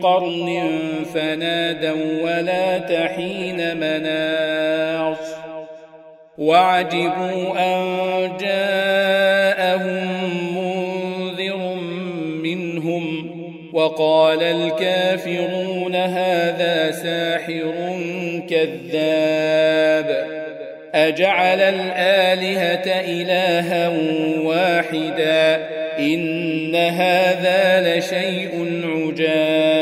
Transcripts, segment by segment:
قرن فنادوا ولا تحين مناص. وعجبوا أن جاءهم منذر منهم وقال الكافرون هذا ساحر كذاب. أجعل الآلهة إلها واحدا إن هذا لشيء عجاب.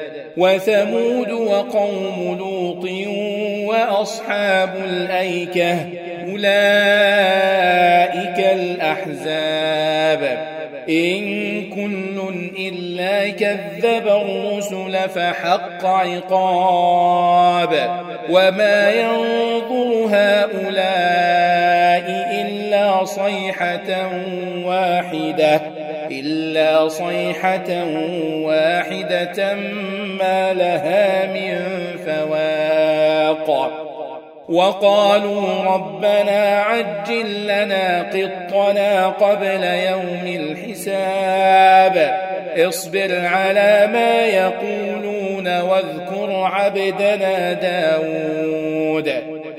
وثمود وقوم لوط وأصحاب الأيكة أولئك الأحزاب. إن كل إلا كذب الرسل فحق عقاب. وما ينظر هؤلاء إلا صيحة واحدة. إلا صيحة واحدة ما لها من فواق. وقالوا ربنا عجل لنا قطنا قبل يوم الحساب. اصبر على ما يقولون واذكر عبدنا داود.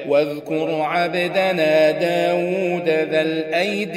واذكر عبدنا داود ذا الأيد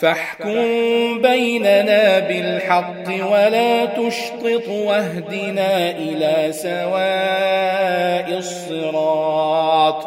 فاحكم بيننا بالحق ولا تشطط واهدنا إلى سواء الصراط.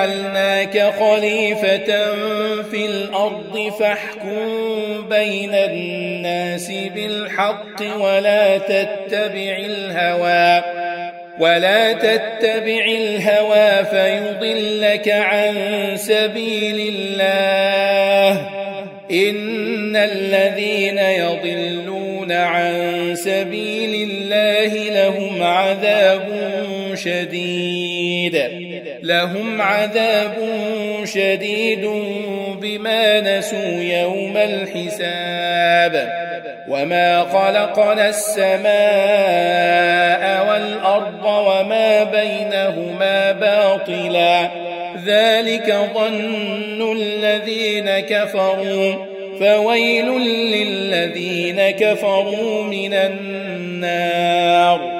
جعلناك خليفة في الأرض فاحكم بين الناس بالحق ولا تتبع الهوى ولا تتبع الهوى فيضلك عن سبيل الله. إن الذين يضلون عن سبيل الله لهم عذاب شديد. لهم عذاب شديد بما نسوا يوم الحساب. وما خلقنا السماء والأرض وما بينهما باطلا. ذلك ظن الذين كفروا. فويل للذين كفروا من النار.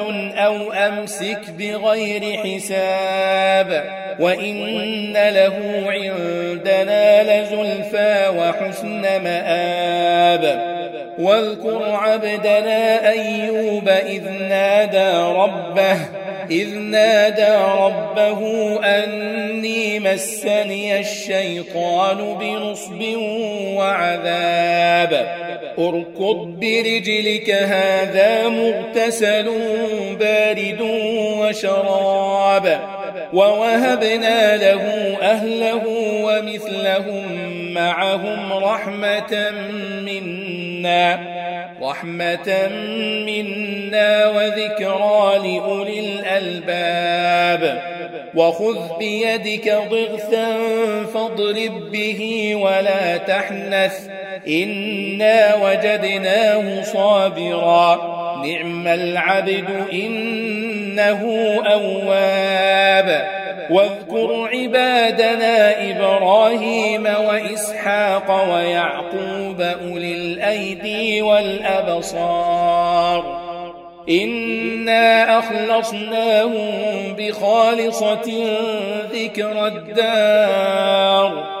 أو أمسك بغير حساب وإن له عندنا لزلفى وحسن مآب واذكر عبدنا أيوب إذ نادى ربه إذ نادى ربه أني مسني الشيطان بنصب وعذاب اركض برجلك هذا مغتسل بارد وشراب. ووهبنا له أهله ومثلهم معهم رحمة منا رحمة منا وذكرى لأولي الألباب. وخذ بيدك ضغثا فاضرب به ولا تحنث. إنا وجدناه صابرا نعم العبد إنه أواب واذكر عبادنا إبراهيم وإسحاق ويعقوب أولي الأيدي والأبصار إنا أخلصناهم بخالصة ذكر الدار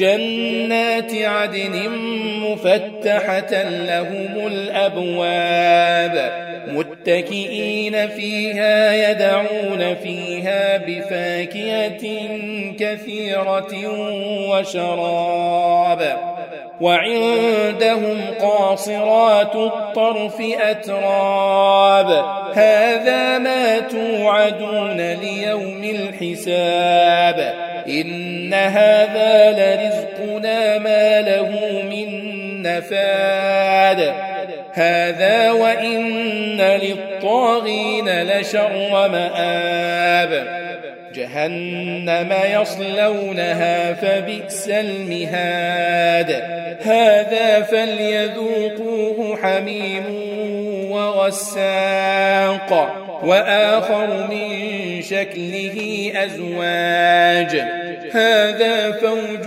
جنات عدن مفتحة لهم الأبواب متكئين فيها يدعون فيها بفاكهة كثيرة وشراب وعندهم قاصرات الطرف أتراب هذا ما توعدون ليوم الحساب إن هذا من نفاد هذا وإن للطاغين لشر مآب جهنم يصلونها فبئس المهاد. هذا فليذوقوه حميم وغساق. وآخر من شكله أزواج. هذا فوج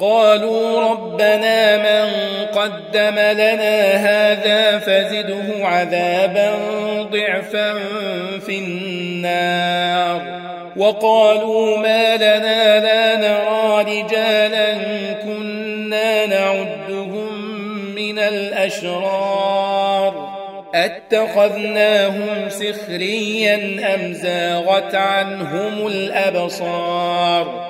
قالوا ربنا من قدم لنا هذا فزده عذابا ضعفا في النار. وقالوا ما لنا لا نرى رجالا كنا نعدهم من الأشرار. أتخذناهم سخريا أم زاغت عنهم الأبصار؟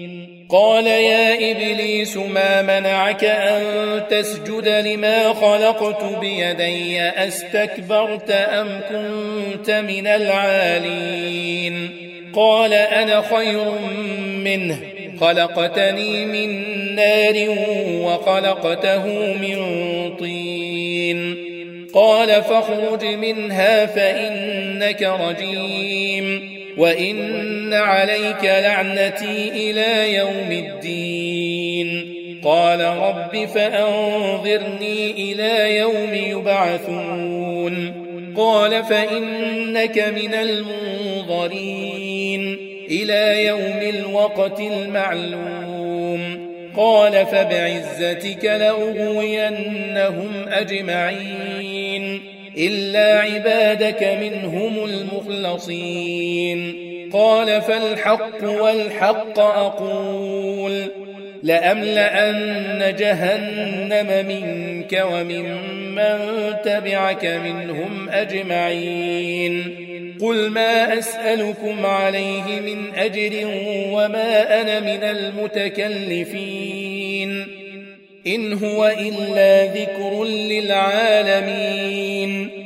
قال يا إبليس ما منعك أن تسجد لما خلقت بيدي؟ أستكبرت أم كنت من العالين؟ قال أنا خير منه. خلقتني من نار وخلقته من طين. قال فاخرج منها فإنك رجيم. وإن عليك لعنتي إلى يوم الدين. قال رب فأنظرني إلى يوم يبعثون. قال فإنك من المنظرين. إلى يوم الوقت المعلوم. قال فبعزتك لأغوينهم أجمعين. إلا عبادك منهم المخلصين. قال فالحق والحق أقول. لأملأن جهنم منك وممن من تبعك منهم أجمعين. قل ما أسألكم عليه من أجر وما أنا من المتكلفين. إن هو إلا ذكر للعالمين.